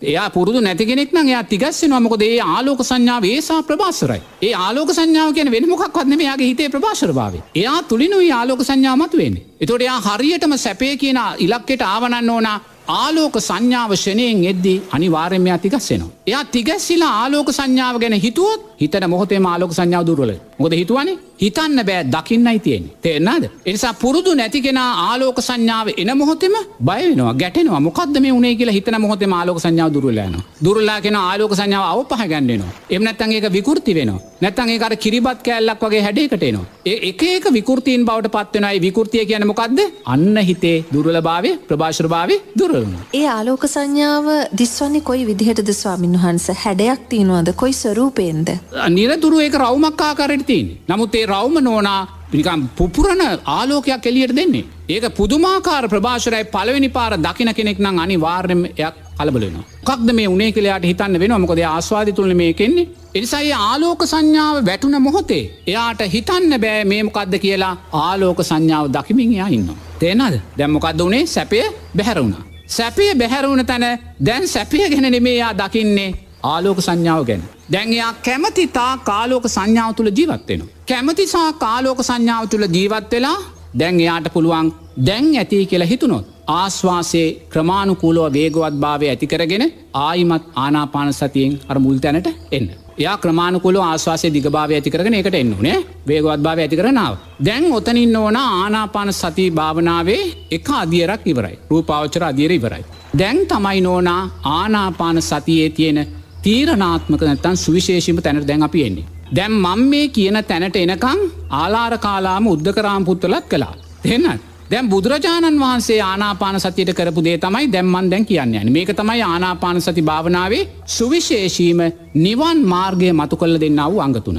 එයා පුරුදු නැතිගෙනෙක් නම් එයා තිගස්සෙනවා මොකද ඒ ආලෝක සංඥාව ඒසා ප්‍රභාසරයි. ඒ ආලෝක සංඥාව කියන වෙන මොකක් වත්න යාගේ හිතේ ප්‍රභාෂර භාව. එයා තුළිනුයි ආලෝක සංඥාමත් වෙන්නේ. එතොට එයා හරියටම සැපේ කියන ඉලක්කෙට ආවනන්න ඕනා ආලෝක සංඥාව ෂණයෙන් එද්දී අනිවාර්යමයා තිගස්සෙනවා. එයා තිගැස්සිලා ආලෝක සංඥාව ගැන හිතුවොත් හිතන මොහොතේ ආලෝක සංඥාව දුරල මොද හිතුවනේ? හිතන්න බෑ දකින්නයි තියෙන තේෙන්න්නද එනිසා පුරුදු නැතිගෙන ආලෝක සංඥාව එන මොහොතෙම බයනවා ගැටෙනවා. මොකක්ද මේ උනේ කියලා හිතන මොහොතේ ආලෝක සංඥාව දුරලයන දුරලාගෙන ආලෝක සංඥාව අවපහ ගැන්නෙනවා එම නැත්තන් ඒක විකෘති වෙනවා. නැත්තන් ඒකට කිරිබත් කෑල්ලක් වගේ හැඩේකටේනවා ඒ එක ඒක විකෘතිීන් බවට පත්වෙනයි විකෘතිය කියන මොකක්ද අන්න හිතේ දුරල භාවය ප්‍රභාශර භාවය දුරලන ඒ ආලෝක සංඥාව දිස්වන්නේ කොයි විදිහටද ස්වාමින් වහන්ස හැඩයක් තියෙනවාද? කොයි ස්වරූපයෙන්ද? නිරතුරු ඒක රවමක්කාකාරයට තින් නමුත් ඒ රවම නෝනා නිකම් පුපුරණ ආලෝකයක් එලියට දෙන්නේ. ඒක පුදුමාකාර ප්‍රභාෂරයි පලවෙනි පාර දකින කෙනෙක් නම් අනි වාර්යමයක් කලබලෙනවා. කක්ද මේ උනේ කලයාට හිතන්න වෙන මොකද ආස්වාද තුළ මේ කෙන්නේ. එනිසයි ආලෝක සංඥාව වැටුන මොහොතේ. එයාට හිතන්න බෑ මේමකක්ද කියලා ආලෝක සංඥාව දකිමින් එයා ඉන්න. තේනද දැම්මොකක්ද වනේ සැපය බැහැරුණා. සැපය බැහැරුණ තැන දැන් සැපිය ගැන නෙමේයා දකින්නේ ආලෝක සංඥාව ගැන. දැන්යා කැමති තා කාලෝක සංඥාව තුළ ජීවත්වෙනවා. කැමතිසා කාලෝක සංඥාව තුළ ජීවත් වෙලා දැන් එයාට පුළුවන් දැන් ඇති කියලා හිතුනොත්. ආශ්වාසේ ක්‍රමාණුකූලෝ වේගවත් භාවය ඇතිකරගෙන ආයිමත් ආනාපාන සතියෙන් අර මුල් තැනට එන්න. යා ක්‍රමාණකුල ආශවාසය දිගභාව ඇතිකරගෙන එකට එන්නුනේ වේගවත් භාව ඇතිකරනාව. දැන් ඔතනින් ඕන ආනාපාන සති භාවනාවේ එක අදියරක් ඉවරයි. රූපාවචර අදියර ඉවරයි. දැන් තමයි නෝනා ආනාපාන සතියේ තියෙන තීරනාත්මක නැත්තන් සුවිශේෂීම තැනට දැන් අපි එන්නේ. දැම් මං මේ කියන තැනට එනකං ආලාර කාලාම උද්ධකරාම් පුත්තලත් කලා. දෙන්නත්. දැම් බුදුරජාණන් වහන්සේ ආනාපාන සතියට කරපු දේ තමයි දැම්මන් දැන් කියන්න යන මේක තමයි ආනාපාන සති භාවනාවේ සුවිශේෂීම නිවන් මාර්ගය මතු කල්ල දෙන්නාව අංගතුන.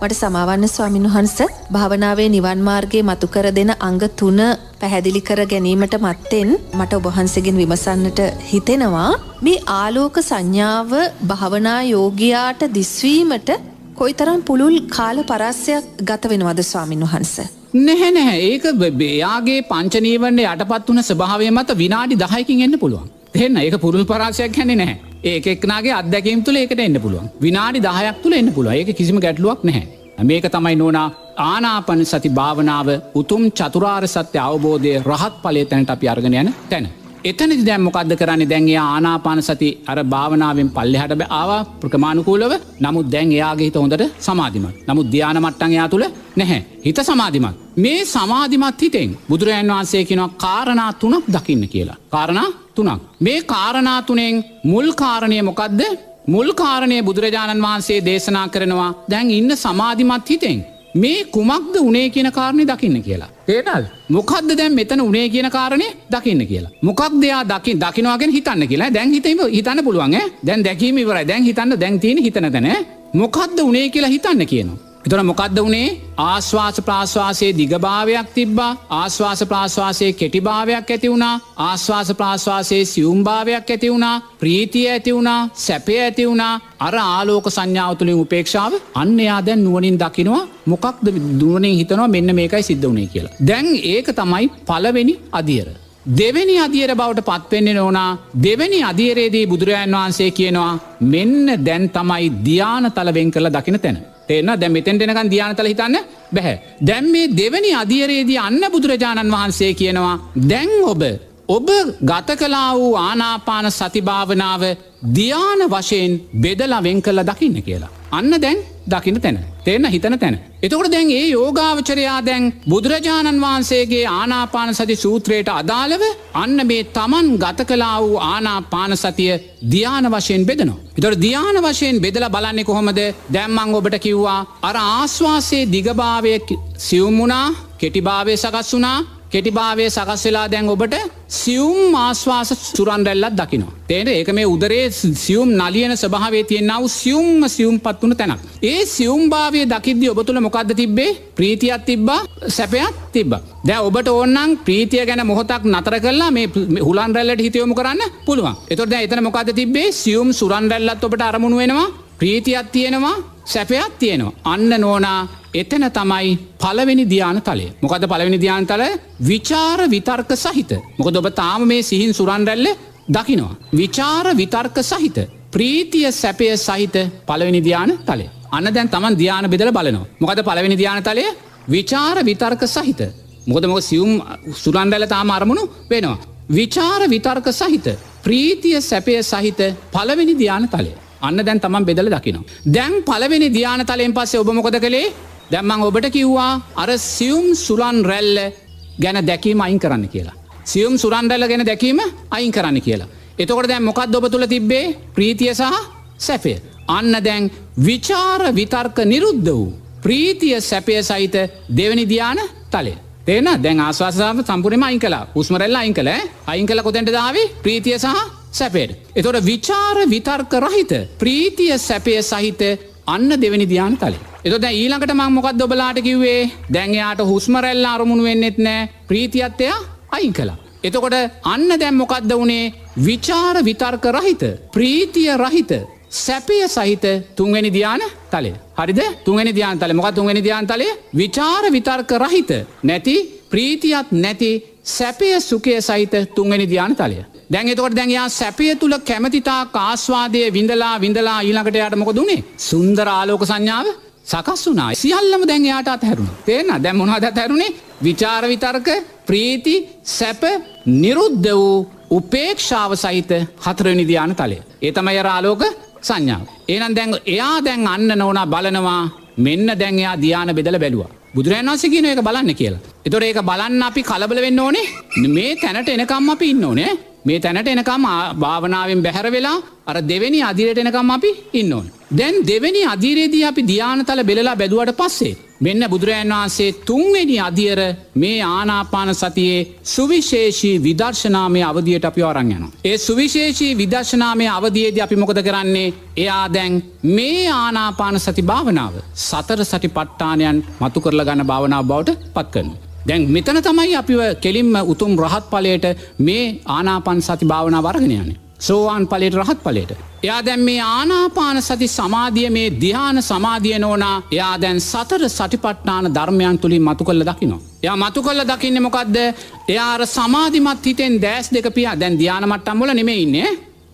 මට සමාවන්න ස්වාමින් වහන්ස භාවනාවේ නිවන් මාර්ගයේ මතුකර දෙන අංග තුන පැහැදිලි කර ගැනීමට මත්තෙන් මට ඔබහන්සගෙන් විමසන්නට හිතෙනවා. මේ ආලෝක සංඥාව භාවනා යෝගයාට දිස්වීමට කොයිතරම් පුළුල් කාල පරස්සයක් ගත වෙනවද ස්වාමින් වහන්ස. නැහැ නැහැ. ඒක බයාගේ පංචනීවන්න යටපත් වන ස්භාවය මත විනාඩි දහයකින් එන්න පුළුවන්. එන්න ඒක පුරුල් පරාශයක් හැනෙ නැහැ. ඒකෙක්නාගේ අදැකම් තුළ ඒකට එන්න පුළුවන්. විනාඩි දහයක් තුළ එන්න පුළුව ඒක කිසිම ගැටලුවක් නැහැ. මේක තමයි නොනා ආනාපන සති භාවනාව උතුම් චතුරාර් සත්‍ය අවබෝධය රහත් පලේ තැනට අපි අර්ගෙන යන තැන. එතනදි දැම් මොකක්ද කරන්න? දැන්ගේ ආනාපාන සති අර භාවනාවෙන් පල්ලෙහට බ ආවා. ප්‍රමාණුකූලව නමුත් දැන් එයාගේ හිත හොඳට සමාධිමත්. නමුත් ධ්‍යාන මට්ටන් එයා තුළ නැහැ. හිත සමාධිමත්. මේ සමාධිමත් හිතෙන් බුදුරජන් වහන්සේ කෙනවා කාරණා තුනක් දකින්න කියලා. කාරණා තුනක්. මේ කාරණා තුනෙන් මුල් කාරණය මොකක්ද මුල් කාරණය බුදුරජාණන් වහන්සේ දේශනා කරනවා. දැන් ඉන්න සමාධිමත් හිතෙන් මේ කුමක්ද උනේ කියන කාරණය දකින්න කියලා. ඒටල් මොකක්ද දැන් මෙතන උනේ කියන කාරණය දකින්න කියලා. මොකක් දෙයා දකි දකිනවාගෙන හිතන්න කියලා. දැන් හිතීම හිතන්න පුළුවන් දැන් දැකීම ඉවරයි. දැන් හිතන්න දැන්තින හිතන තැන මොකක්ද උනේ කියලා හිතන්න කියනවා. එතොන මොකක්ද වනේ? ආශ්වාස ප්‍රාශ්වාසයේ දිගභාවයක් තිබ්බා. ආශ්වාස ප්‍රාශ්වාසයේ කෙටිභාවයක් ඇති වුණා. ආශ්වාස ප්‍රාශ්වාසයේ සියුම්භාවයක් ඇති වුණා. ප්‍රීතිය ඇති වුණා. සැපය ඇති වුණා. අර ආලෝක සංඥාව තුළින් උපේක්ෂාව අන්න එයා දැන් නුවනින් දකිනවා මොකක්ද දුවනින් හිතනවා මෙන්න මේකයි සිද්ධ වනේ කියලා. දැන් ඒක තමයි පලවෙනි අදියර. දෙවැනි අදියර බවට පත්වෙන්නේ නෝනා දෙවැනි අදියරේදී බුදුරජාන් වහන්සේ කියනවා මෙන්න දැන් තමයි ධ්‍යාන තලවෙන් කළ දකින තැන. තේන දැ මෙතෙන් දෙනකන් ධ්‍යානතල හිතන්න බැහැ. දැම් මේ දෙවැනි අධියරේදී අන්න බුදුරජාණන් වහන්සේ කියනවා දැන් ඔබ ඔබ ගත කලා වූ ආනාපාන සතිභාවනාව ධ්‍යාන වශයෙන් බෙදලා වෙන් කල්ල දකින්න කියලා. අන්න දැන් දකින්න තැන. තෙන්න හිතන තැන. එතකොට දැන් ඒ යෝගාවචරයා දැන් බුදුරජාණන් වහන්සේගේ ආනාපාන සති සූත්‍රයට අදාළව අන්න මේ තමන් ගත කලා වූ ආනාපාන සතිය ධ්‍යාන වශයෙන් බෙදනවා. එතොට ධ්‍යාන වශයෙන් බෙදල බලන්නේ කොහොමද දැම්මං ඔබට කිව්වා අර ආශ්වාසයේ දිගභාවය සියුම්මුණා කෙටිභාවය සකස් වුනා කෙටිභාවය සකස් වෙලා දැන් ඔබට සියුම් ආශ්වාස සුරන්රැල්ලත් දකිනවා. තේට ඒක මේ උදරේ සියුම් නලියන ස්භාවේ තියෙන්නාව සියුම්ම සියුම් පත් වන තැනක්. ඒ සියුම්භාවය දකිද්දි ඔබ තුළ මොකක්ද තිබ්බේ ප්‍රීතියක් තිබ්බා සැපයක් තිබ්බ. දැ ඔබට ඕන්නන් ප්‍රීතිය ගැන මොහොතක් නතර කරලා මේ හුලන් රැල්ලට හිතයොම කරන්න පුළුවන්. එතොට එතන මොකද තිබේ සියුම් සුරන්රැල්ලත් ඔබට අරමුණ වෙනවා ප්‍රීතියක් තියෙනවා සැපයක් තියෙනවා. අන්න නෝනා එතන තමයි පලවෙනි ධ්‍යාන තලය මොකද පලවෙනි ධ්‍යාන තල විචාර විතර්ක සහිත මොකද ඔබ තාම මේ සිහින් සුරන්රැල්ල දකිනවා. විචාර විතර්ක සහිත ප්‍රීතිය සැපය සහිත පලවෙනි ධ්‍යාන තලය. අන්න දැන් තමන් ධ්‍යාන බෙදල බලනවා. මොකද පලවෙනි ධ්‍යාන තලය විචාර විතර්ක සහිත. මොකද මොක සියුම් සුරන්ඩැල තාම අරමුණු වෙනවා. විචාර විතර්ක සහිත ප්‍රීතිය සැපය සහිත පලවෙනි ධ්‍යාන තලය. අන්න දැන් තමන් බෙදල දකිනවා. දැන් පලවෙනි ධ්‍යාන තලයෙන් පස්සේ ඔබ මොකද කළේ දැම්මං ඔබට කිව්වා අර සියුම් සුරන් රැල්ල ගැන දැකීම අයින් කරන්න කියලා. සියුම් සුරන්රැල්ල ගැන දැකීම අයින් කරන්න කියලා. එතකොට දැන් මොකක් ඔබ තුළ තිබ්බේ ප්‍රීතිය සහ සැපය. අන්න දැන් විචාර විතර්ක නිරුද්ධ වූ. ප්‍රීතිය සැපය සහිත දෙවනි ධ්‍යාන තලය. තේන දැන් ආශවාසාම සම්පුරම අයින් කලා උස්මරල්ල අයින් කළ අයින් කළ කොතැට දාවේ ප්‍රීතිය සහ සැපේට. එතොට විචාර විතර්ක රහිත ප්‍රීතිය සැපය සහිත අන්න දෙවැනි ධ්‍යාන තලේ. එතොද ඊළඟට මං මොකක් දොබලාට කිව්වේ දැන්යාට හුස්මරැල්ල අරමුණු වෙන්නෙත් නෑ ප්‍රීතියත්තයා අයින් කලා. එතකොට අන්න දැම් මොකක්ද වනේ විචාර විතර්ක රහිත ප්‍රීතිය රහිත සැපය සහිත තුන්වැනි ධ්‍යාන තලේ. හරිද තුන්වැනි ධ්‍යාන තල මොක තුන්වැනි ධ්‍යාන තලේ විචාර විතර්ක රහිත නැති ප්‍රීතියත් නැති සැපය සුකය සහිත තුන්වැනි ධ්‍යාන තලය. දැන් එතකොට දැන්යා සැපය තුළ කැමතිතා කාස්වාදය විඳලා විඳලා ඊළඟට යට මොක දුණේ සුන්දර ආලෝක සංඥාව සකස් වුනා සියල්ලම දැන් යාට අතහැරුණ තේන දැම් මොහද ඇතැරුණේ විචාර විතර්ක ප්‍රීති සැප නිරුද්ධ වූ උපේක්ෂාව සහිත හතරනි ධ්‍යාන තලය. ඒ තමයි ආලෝක සංඥාව. ඒනම් දැන් එයා දැන් අන්න නොවනා බලනවා මෙන්න දැන් එයා ධ්‍යාන බෙදල බැලවා. බුදුරන් වන්ස කියන එක බලන්න කියලා. එතොර ඒක බලන්න අපි කලබල වෙන්න ඕනේ මේ තැනට එනකම් අපි ඉන්න ඕනේ මේ තැනට එනකම් භාවනාවෙන් බැහැර වෙලා අර දෙවැනි අදිරයට එනකම් අපි ඉන්න ඕන. දැන් දෙවැනි අධීරේදී අපි ධ්‍යානතල බෙලලා බැදුවට පස්සේ. මෙන්න බුදුරජන් වහන්සේ තුන්වෙනි අදියර මේ ආනාපාන සතියේ සුවිශේෂී විදර්ශනාමය අවදියට අපි අරං යන. ඒ සුවිශේෂී විදර්ශනාමය අවදියේද අපි මොකද කරන්නේ එයා දැන් මේ ආනාපාන සති භාවනාව සතර සටි පට්ටානයන් මතු කරල ගන්න භාවනාව බවට පත් කරන. දැන් මෙතන තමයි අපිව කෙලින්ම උතුම් රහත් පලයට මේ ආනාපන් සති භාවනා වර්ගනයන. සෝවාන් පලට රහත් පලට. එයා දැන් මේ ආනාපාන සති සමාධිය මේ දිහාන සමාධිය නෝනා එයා දැන් සතර සටිපට්නාන ධර්මයන් තුළින් මතු කල්ල දකිනවා. එයා මතු කල්ල දකින්න මොකක්ද එයාර සමාධිමත් හිතෙන් දෑස් දෙක පියා දැන් ධ්‍යානමට්ටම්බල නෙමෙයින්නේ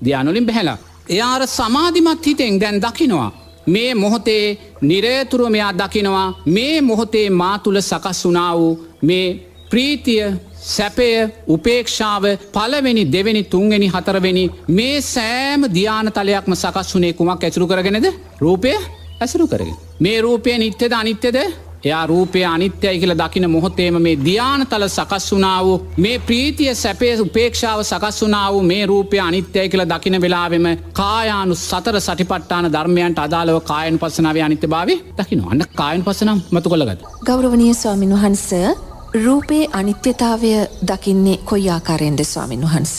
ධ්‍යානුලින් බැහැලා. එයාර සමාධිමත් හිතෙන් දැන් දකිනවා. මේ මොහොතේ නිරේතුරුව මෙයා දකිනවා. මේ මොහොතේ මා තුළ සකස් වුනා වූ මේ ප්‍රීතිය සැපය උපේක්ෂාව පලවෙනි දෙවැනි තුන්වෙනි හතරවෙනි මේ සෑම ධ්‍යානතලයක්ම සකස් වුනේ කුමක් ඇසුරු කරගෙනද? රූපය ඇසුරු කරගෙන. මේ රූපය නිත්‍යද අනිත්‍යද එයා රූපය අනිත්‍යයි කියල දකින මොහොතේම මේ ධ්‍යානතල සකස් වනාව මේ ප්‍රීතිය සැපේ උපේක්ෂාව සකස් වනාව මේ රූපය අනිත්‍යය කියල දකින වෙලාවෙම කායානු සතර සටිපට්ටාන ධර්මයන්ට අදාළව කායන් පසනාව අනිත්‍ය භාව දකින අන්න කායන් පසනම් මතු කොළගත්. ගෞරවනය ස්වාමින් වහන්ස රූපයේ අනිත්‍යතාවය දකින්නේ කොයි ආකාරයෙන්ද ස්වාමින් වහන්ස.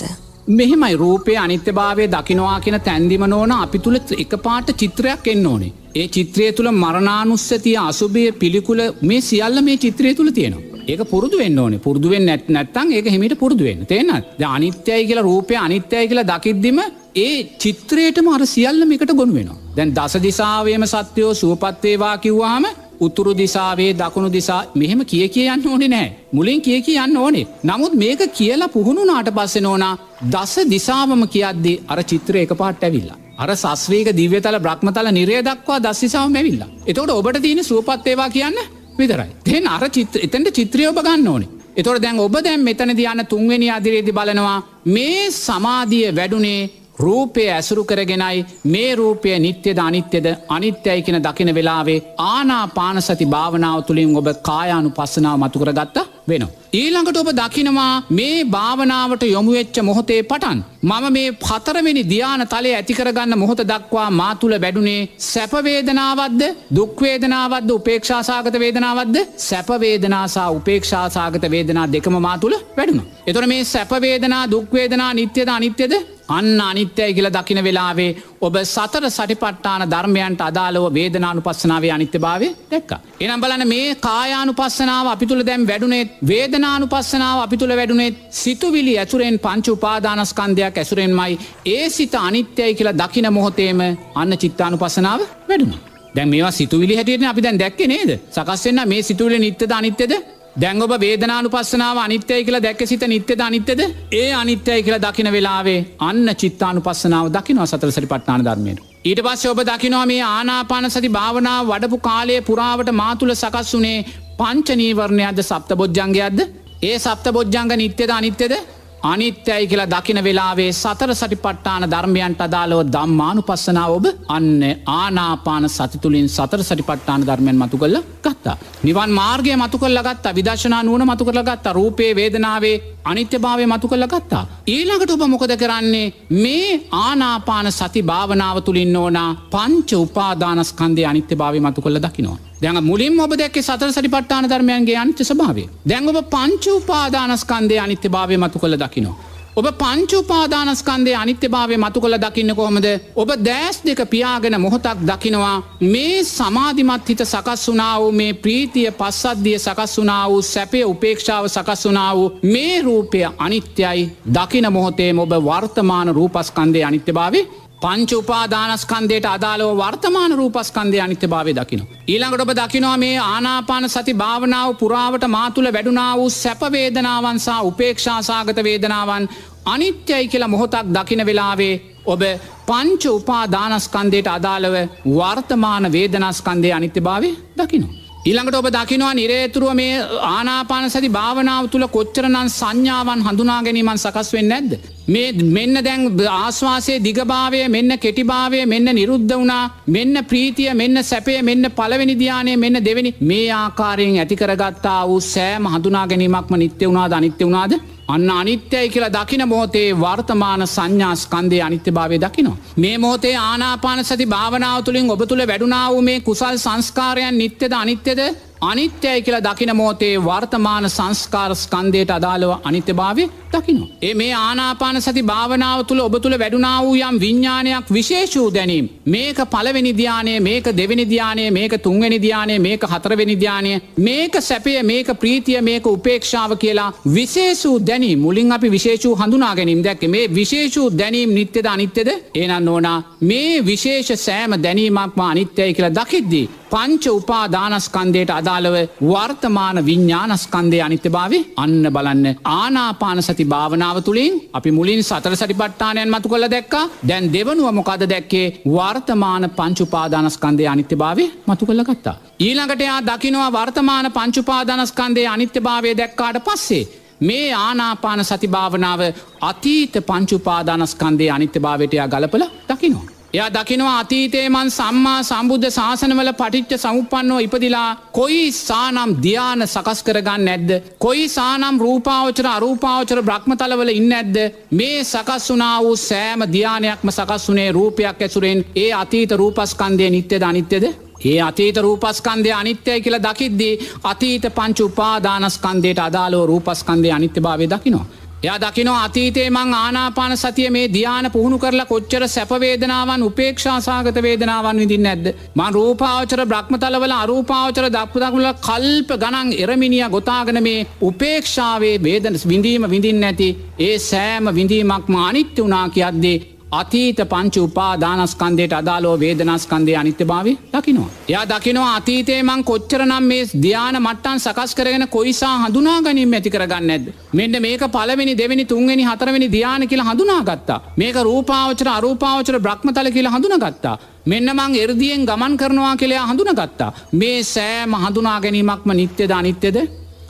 මෙහෙමයි රූපය අනිත්‍යභාවය දකිනවා කියෙන තැන්දිම නෝන අපි තුළ එක පාට චිත්‍රයක් එන්න ඕනේ. ඒ චිත්‍රය තුළ මරණානුස්සතිය අසුභය පිළිකුල මේ සියල්ල මේ චිත්‍රය තුළ තියෙනවා. ඒක පුරදු වෙන්න ඕනේ පුරදුවෙන් නැත් නැත්තන් ඒක හිමිට පුරදුවෙන් තේනත් අනිත්‍යයි කියලා රූපය අනිත්‍යයි කියලා දකිද්දිම ඒ චිත්‍රයටම අර සියල්ලම එකට ගොුණ වෙනවා. දැන් දස දිසාාවයම සත්‍යයෝ සුවපත්වේවා කිව්වාම උතුරු දිසාවේ දකුණු දිසා මෙහෙම කිය කියන්න ඕනේ නෑ මුලින් කිය කියන්න ඕනේ නමුත් මේක කියලා පුහුණුනාට පස්සෙ නෝනා දස දිසාවම කියද්දේ අර චිත්‍ර එක පාට ඇවිල්ලා. අර සස්වේක දිවතල බ්‍රහ්මතල නිරේ දක්වා දස්සිසාව මැවිල්ලා. එතකොට ඔබට තියෙන සූපත්තේවා කියන්න විතරයි. තෙන් අර චිත්‍ර එතැට චිත්‍රයෝ බගන්න ඕනේ. එතොට දැන් ඔබ දැම් මෙතන දයන්න තුන්වෙනි අදිරේදි බලනවා මේ සමාධිය වැඩුනේ රූපය ඇසුරු කරගෙනයි මේ රූපය නිත්‍යද අනිත්‍යද අනිත්‍යයි කියෙන දකින වෙලාවේ ආනා පානසති භාවනාව තුළින් ඔබ කායානු පස්සනාව මතුකර ගත්තා වෙනවා. ඊළඟට ඔබ දකිනවා මේ භාවනාවට යොමුවෙච්ච මොහොතේ පටන්. මම මේ පතරවෙනි ධ්‍යාන තලය ඇතිකරගන්න මොහොත දක්වා මාතුළ වැඩුණේ සැපවේදනාවද්ද දුක්වේදනාවද්ද උපේක්ෂාසාගත වේදනාවද්ද සැපවේදනාසා උපේක්ෂාසාගත වේදනා දෙකම මාතුළ වැඩුණ. එතොර මේ සැපවේදනා දුක්වේදනා නිත්‍යද අනිත්‍යද අන්න අනිත්‍යය කියල දකින වෙලාවේ ඔබ සතර සටිපට්ටාන ධර්මයන්ට අදාලව වේදනානු පස්සනාවේ අනිත්‍ය භාවය දැක්ක. එනම් බලන මේ කායානු පස්සනාව අපි තුළ දැම් වැඩුණෙත් වේදනානු පස්සනාව අපි තුළ වැඩුණෙත් සිතුවිලි ඇතුරෙන් පංච උපාදානස්කන්දයක් ඇසුරෙන්මයි ඒ සිත අනිත්‍යයි කියලා දකින මොහොතේම අන්න චිත්තානු පසනාව වැඩුණ. දැන් මේවා සිතුවිලි හැටියට අපි දැන් දැක්ක නේද සකස්වෙන්න මේ සිතුවිලි නිත්‍යද අනිත්‍යද දැංගොබ වේදනානු පස්සනාව අනිත්‍යය කියලා දැක්ක සිත නිත්‍යද අනිත්‍යද? ඒ අනිත්‍යය කියලා දකින වෙලාවේ අන්න චිත්තානු පස්සනාව දකිනවා සතර සරි පට්නාන ධර්මයට. ඊට පස්ස ඔබ දකිනවා මේ ආනාපාන සති භාවනාව වඩපු කාලය පුරාවට මාතුළ සකස් වුනේ පංචනීවරණයක්ද සප්ත බොජ්ජන්ගයක්ද ඒ සප්ත බොජ්ජංග නිත්‍යද අනිත්‍යද? අනිත්‍යයි කියලා දකින වෙලාවේ සතර සටි පට්ටාන ධර්මයන්ට අදාලව දම්මානු පස්සනාව ඔබ අන්න ආනාපාන සතිතුලින් සතර සටි පට්ටාන ධර්මයන් මතු කල්ල ගත්තා. නිවන් මාර්ගය මතු කල්ල ගත්තා විදශනා නුවන මතු කරල ගත්තා රූපේ වේදනාවේ අනිත්‍ය භාවය මතු කල්ල ගත්තා. ඊළඟට ඔබ මොකද කරන්නේ මේ ආනාපාන සති භාවනාව තුළින් ඕනා පංච උපාදානස්කන්දය අනිත්‍ය භාවය මතු කල්ල දකිනවා. දැඟ මුලින් ඔබ දැක්ක සතර සටි පට්ටාන ධර්මයන්ගේ අනිත්‍ය ස්භාවේ දැන් ඔබ පංච උපාදානස්කන්දය අනිත්‍ය භාවය මතු කළ දකිනවා. ඔබ පංචුපාදානස්කන්දය අනිත්‍ය භාවය මතු කළ දකින්න කොහොමද? ඔබ දෑස් දෙක පියාගෙන මොහොතක් දකිනවා. මේ සමාධිමත් හිත සකස් වනා වූ මේ ප්‍රීතිය පස්සද්ධිය සකස් වනා වූ සැපය උපේක්ෂාව සකස් වනා වූ මේ රූපය අනිත්‍යයි. දකින මොහොතේ ඔබ වර්තමාන රූපස්කන්දය අනිත්‍ය භාවේ පංච උපාදානස්කන්දයට අදාලව වර්තමාන රූපස්කන්දය අනිත්‍ය භාවය දකින. ඊළඟට ඔබ දකිනවා මේ ආනාපාන සති භාවනාව පුරාවට මාතුළ වැඩුණා වූ සැපවේදනාවන්සා උපේක්ෂාසාගත වේදනාවන් අනිත්‍යයි කියලා මොහොතක් දකින වෙලාවේ ඔබ පංච උපාදානස්කන්දයට අදාළව වර්තමාන වේදනස්කන්දය අනිත්‍ය භාවය දකිනවා. ඊළඟට ඔබ දකිනවා නිරේතුරුව මේ ආනාපාන සති භාවනාව තුළ කොච්චරනන් සංඥාවන් හඳුනා ගැනීමන් සකස් වෙන්න ඇද්ද. මේ මෙන්න දැන් ආශ්වාසය දිගභාවය මෙන්න කෙටිභාවය මෙන්න නිරුද්ධ වුණා මෙන්න ප්‍රීතිය මෙන්න සැපය මෙන්න පලවෙනි ධ්‍යානය මෙන්න දෙවැනි මේ ආකාරයෙන් ඇතිකරගත්තා වූ සෑම හඳුනා ගැනීමක්ම නිත්‍ය වුණාද අනිත්‍ය වුණාද අන්න අනිත්‍යයි කියලා දකින මෝතේ වර්තමාන සංඥාස්කන්දය අනිත්‍ය භාවය දකිනවා. මේ මෝතේ ආනාපාන සති භාවනාව තුළින් ඔබ තුළ වැඩුණාව මේ කුසල් සංස්කාරයන් නිත්‍යද අනිත්‍යද අනිත්‍යයි කියලා දකින මෝතේ වර්තමාන සංස්කාර ස්කන්දයට අදාළව අනිත්‍ය භාවය දකිනවා. ඒ මේ ආනාපාන සති භාවනාව තුළ ඔබ තුළ වැඩුණා වූ යම් විඤ්ඥානයක් විශේෂූ දැනීම්. මේක පලවෙනි ධ්‍යානය මේක දෙවෙනි ධ්‍යානය මේක තුන්වෙනි ධ්‍යානය මේක හතරවෙනි ධ්‍යානය මේක සැපය මේක ප්‍රීතිය මේක උපේක්ෂාව කියලා විශේෂූ දැනී මුලින් අපි විශේෂූ හඳුනා ගැනීම් දැක්ක මේ විශේෂූ දැනීම් නිත්‍යද අනිත්‍යද ඒනන්න ඕනා මේ විශේෂ සෑම දැනීමක්ම අනිත්‍යය කියලා දකිද්දී. පංච උපාදානස්කන්දයට අදාළව වර්තමාන විඤ්ඥානස්කන්දය අනිත්‍යභාවේ අන්න බලන්න ආනාපාන සති භාවනාව තුළින් අපි මුලින් සතර සටිපට්ටානයන් මතු කළ දැක්ක දැන් දෙවනුව මොකද දැක්කේ වර්තමාන පංචුපාදානස්කන්දය අනිත්‍යභාවේ මතු කළ ගත්තා. ඊළඟට එයා දකිනවා වර්තමාන පංචුපාදානස්කන්දය අනිත්‍යභාවය දැක්කාට පස්සේ. මේ ආනාපාන සතිභාවනාව අතීත පංචුපාදානස්කන්දේ අනිත්‍යභාවටයා ගලපල දකිනවා. එයා දකිනවා අතීතේ මන් සම්මා සම්බුද්ධ ශාසනවල පටිච්ච සමුපන්නෝ ඉපදිලා කොයි සානම් ධ්‍යාන සකස් කරගන්න ඇද්ද. කොයි සානම් රූපාවචර අරූපාවචර බ්‍රහ්මතලවල ඉන්න ඇද්ද. මේ සකස් වනා වූ සෑම ධ්‍යානයක්ම සකස් වනේ රූපයක් ඇසුරෙන් ඒ අතීත රූපස්කන්දය නිත්‍යද අනිත්‍යද. ඒ අතීත රූපස්කන්දය අනිත්‍යය කියලා දකිද්දී අතීත පංචු උපාදානස්කන්දයට අදාලෝ රූපස්කන්දය අනිත්‍ය භාවය දකිනවා. එයා දකිනෝ අතීතේ මං ආනාපාන සතිය මේ ධ්‍යාන පුහුණු කරලා කොච්චර සැපවේදනාවන් උපේක්ෂාසාගත වේදනාවන් විදින්න නැද්ද. මං රූපාවචර බ්‍රහ්මතලවල අරූපාවචර දක්පුදකුල කල්ප ගනන් එරමිනිිය ගොතාගන මේ උපේක්ෂාවේ වේදන විඳීම විඳින් නැති ඒ සෑම විඳීමක්ම අනිත්‍ය වනා කියද්දේ අතීත පංච උපාදානස්කන්දයට අදාලෝ වේදනස්කන්දය අනිත්‍ය භාවය දකිනවා. යා දකිනවා අතීතේ මං කොච්චරනම් මේ ධ්‍යාන මට්ටන් සකස් කරගෙන කොයිසා හඳුනා ගැනීම ඇති කරගන්න ඇද. මෙන්න මේක පලවෙනි දෙවැනි තුන්වෙනි හතරවෙනි ධ්‍යාන කියලා හඳුනාගත්තා. මේක රූපාවචර අරූපාවචර බ්‍රහ්මතල කියලා හඳුනගත්තා. මෙන්න මං එරදියෙන් ගමන් කරනවා කියලා හඳුනගත්තා. මේ සෑම හඳුනා ගැනීමක්ම නිත්‍යද අනිත්‍යද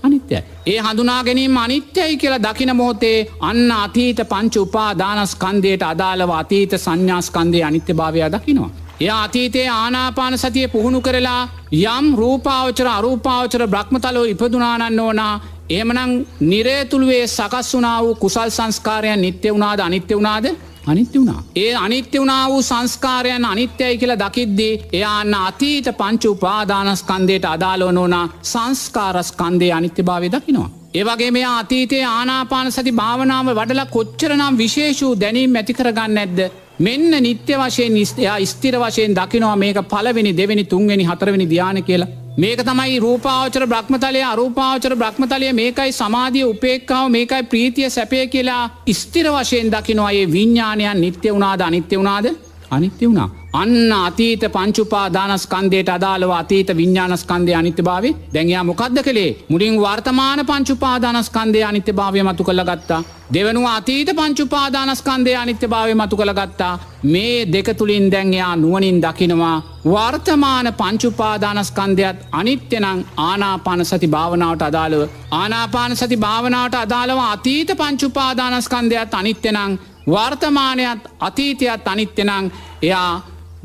අනිත්‍යයි. ඒ හඳුනා ගැනීම අනිත්‍යයි කියලා දකින මෝතේ අන්න අතීත පංච උපා දානස්කන්දයට අදාළව අතීත සංඥාස්කන්දය අනිත්‍ය භාවය දකිනවා. එය අතීතයේ ආනාපාන සතිය පුහුණු කරලා යම් රූපාවචර අරූපාවචර බ්‍රහ්මතලෝ ඉපදුනානන්න ඕනා එමනං නිරේතුළුවේ සකස් වනා වූ කුසල් සංස්කාරයන් නිත්‍ය වුණාද අනිත්‍ය වුණාද අනිත්‍ය වුණා. ඒ අනිත්‍ය වුණා වූ සංස්කාරයන් අනිත්‍යයි කියලා දකිද්දී එයාන්න අතීත පංචු උපාදානස්කන්දයට අදාලෝනෝනා සංස්කාරස්කන්දය අනිත්‍ය භාවය දකිනවා. ඒවගේ මේ අතීතයේ ආනාපාන සති භාවනාව වඩලා කොච්චරනම් විශේෂූ දැනීම් ඇතිකරගන්න ඇද්ද. මෙන්න නිත්‍ය වශයෙන් නිස්තයා ස්තිර වශයෙන් දකිනවා මේක පලවෙනි දෙවැනි තුන්වෙනි හතරවෙනි ධ්‍යාන කියලා. මේක තමයි රූපාවචර බ්‍රහ්මතලය අරූපාවචර බ්‍රහ්මතලය. මේකයි සමාධිය උපේක්කාව මේකයි ප්‍රීතිය සැපය කියලා ස්තිර වශයෙන් දකිනවා. ඒ විඤ්ඥානයන් නිත්‍ය වුණාද අනිත්‍ය වුණාද? අනිත්‍ය වුණා. අන්න අතීත පංචුපා දානස්කන්දයට අදාළව අතීත විඤ්ඥානස්කන්දය අනිත්‍ය භාව දැන්යා මොකක්ද කළේ මුලින් වර්තමාන පංචුපාදානස්කන්දය අනිත්‍ය භාවය මතු කළ ගත්තා. දෙවනුව අතීත පංචුපාදානස්කන්දය අනිත්‍ය භාවය මතු කළ ගත්තා. මේ දෙක තුළින් දැන්යා නුවනින් දකිනවා. වර්තමාන පංචුපාදානස්කන්දයත් අනිත්‍යනං ආනාපාන සති භාවනාවට අදාළව. ආනාපාන සති භාවනාවට අදාළව අතීත පංචුපාදානස්කන්දයත් අනිත්‍යනං වර්තමානයත් අතීතයත් අනිත්‍යනං එයා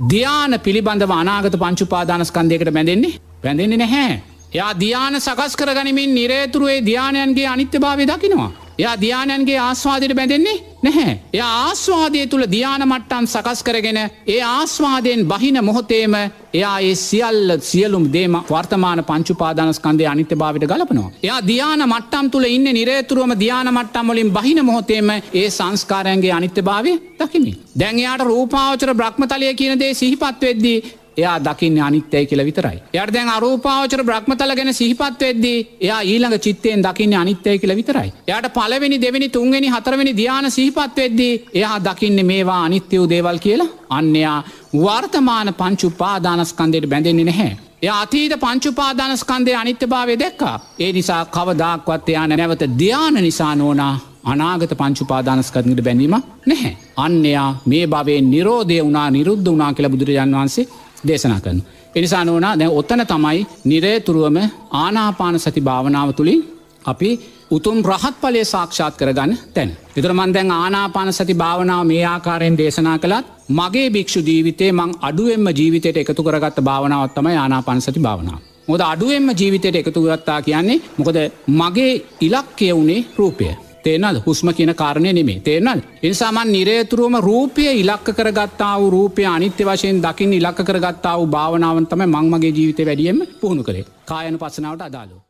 ධ්‍යාන පිළිබඳව අනාගත පංචුපාදානස්කන්දයකට බැඳෙන්නේ බැඳෙන්නේ නැහැ. එයා ධ්‍යාන සකස් කර ගනිමින් නිරේතුරුවේ ධ්‍යානයන්ගේ අනිත්‍ය භාවය දකිනවා. එයා ධ්‍යානයන්ගේ ආස්වාදයට බැඳෙන්නේ නැහැ. එය ආස්වාදය තුළ ධ්‍යාන මට්ටන් සකස් කරගෙන ඒ ආස්වාදයෙන් බහින මොහොතේම එයා ඒ සියල්ල සියලුම් දේම වර්තමාන පංචුපාදානස්කන්දය අනිත්‍ය භාවිට ගලපනවා. එයා ධ්‍යාන මට්ටම් තුළ ඉන්න නිරේතුරුවම ධ්‍යාන මට්ටම් වලින් බහින මොහොතේම ඒ සංස්කාරයන්ගේ අනිත්‍ය භාවය දකිමි. දැන්යාට රූපාවචර බ්‍රහ්මතලය කියන දේ සිහිපත් වෙද්දී එයා දකින්න අනිත්‍යය කියල විතරයි. යට දැන් අරූපාවචර බ්‍රහ්මතල ගැන සිහිපත් වෙද්දී එයා ඊළඟ චිත්තයෙන් දකින්න අනිත්‍යය කියල විතරයි. යට පලවෙනි දෙවැනි තුන්වෙනි හතරවෙනි ධ්‍යාන සිහිපත් වෙද්දී එයා දකින්න මේවා අනිත්‍යවූ දේවල් කියලා අන්නයා වර්තමාන පංචුපාදානස්කන්දයට බැඳෙන්නේ නැහැ. එය අතීත පංචුපාදානස්කන්දය අනිත්‍ය භාවය දැක්කා. ඒ නිසා කවදක්වත් එයා නැවත ධ්‍යාන නිසා නෝනා අනාගත පංචුපාදානස්කරනට බැඳීම නැහැ. අන්නයා මේ භවේ නිරෝධය වුණා නිරුද්ධ වනා කියලා බුදුරජාන් වන්සේ දේශනා කරන. එනිසා නොවනා දැ ඔත්තන තමයි නිරේතුරුවම ආනාපාන සති භාවනාව තුළින් අපි උතුම් රහත් පලේ සාක්ෂාත් කරගන්න තැන්. එතුර මන්දැන් ආනාපාන සති භාවනාව මේ ආකාරයෙන් දේශනා කළත් මගේ භික්ෂු ජීවිතේ මං අඩුවෙන්ම ජීවිතයට එකතු කරගත්ත භාවනාවත්තම ආනාපාන සති භාවනාව. මොද අඩුවෙන්ම ජීවිතයට එකතු ගත්තා කියන්නේ මොකද මගේ ඉලක්කය වුණේ රූපය. තේනල් හුස්ම කියන කාරණය නෙමේ තේනල් එනිසාමන් නිරේතුරුවම රූපය ඉලක්ක කරගත්තාව රූපය අනිත්‍ය වශයෙන් දකිින් ඉලක්ක කරගත්තාව භාවනාවන් තම මංමගේ ජීවිත වැඩියම පුහුණු කරේ කායන පසනාවට අදාලෝ.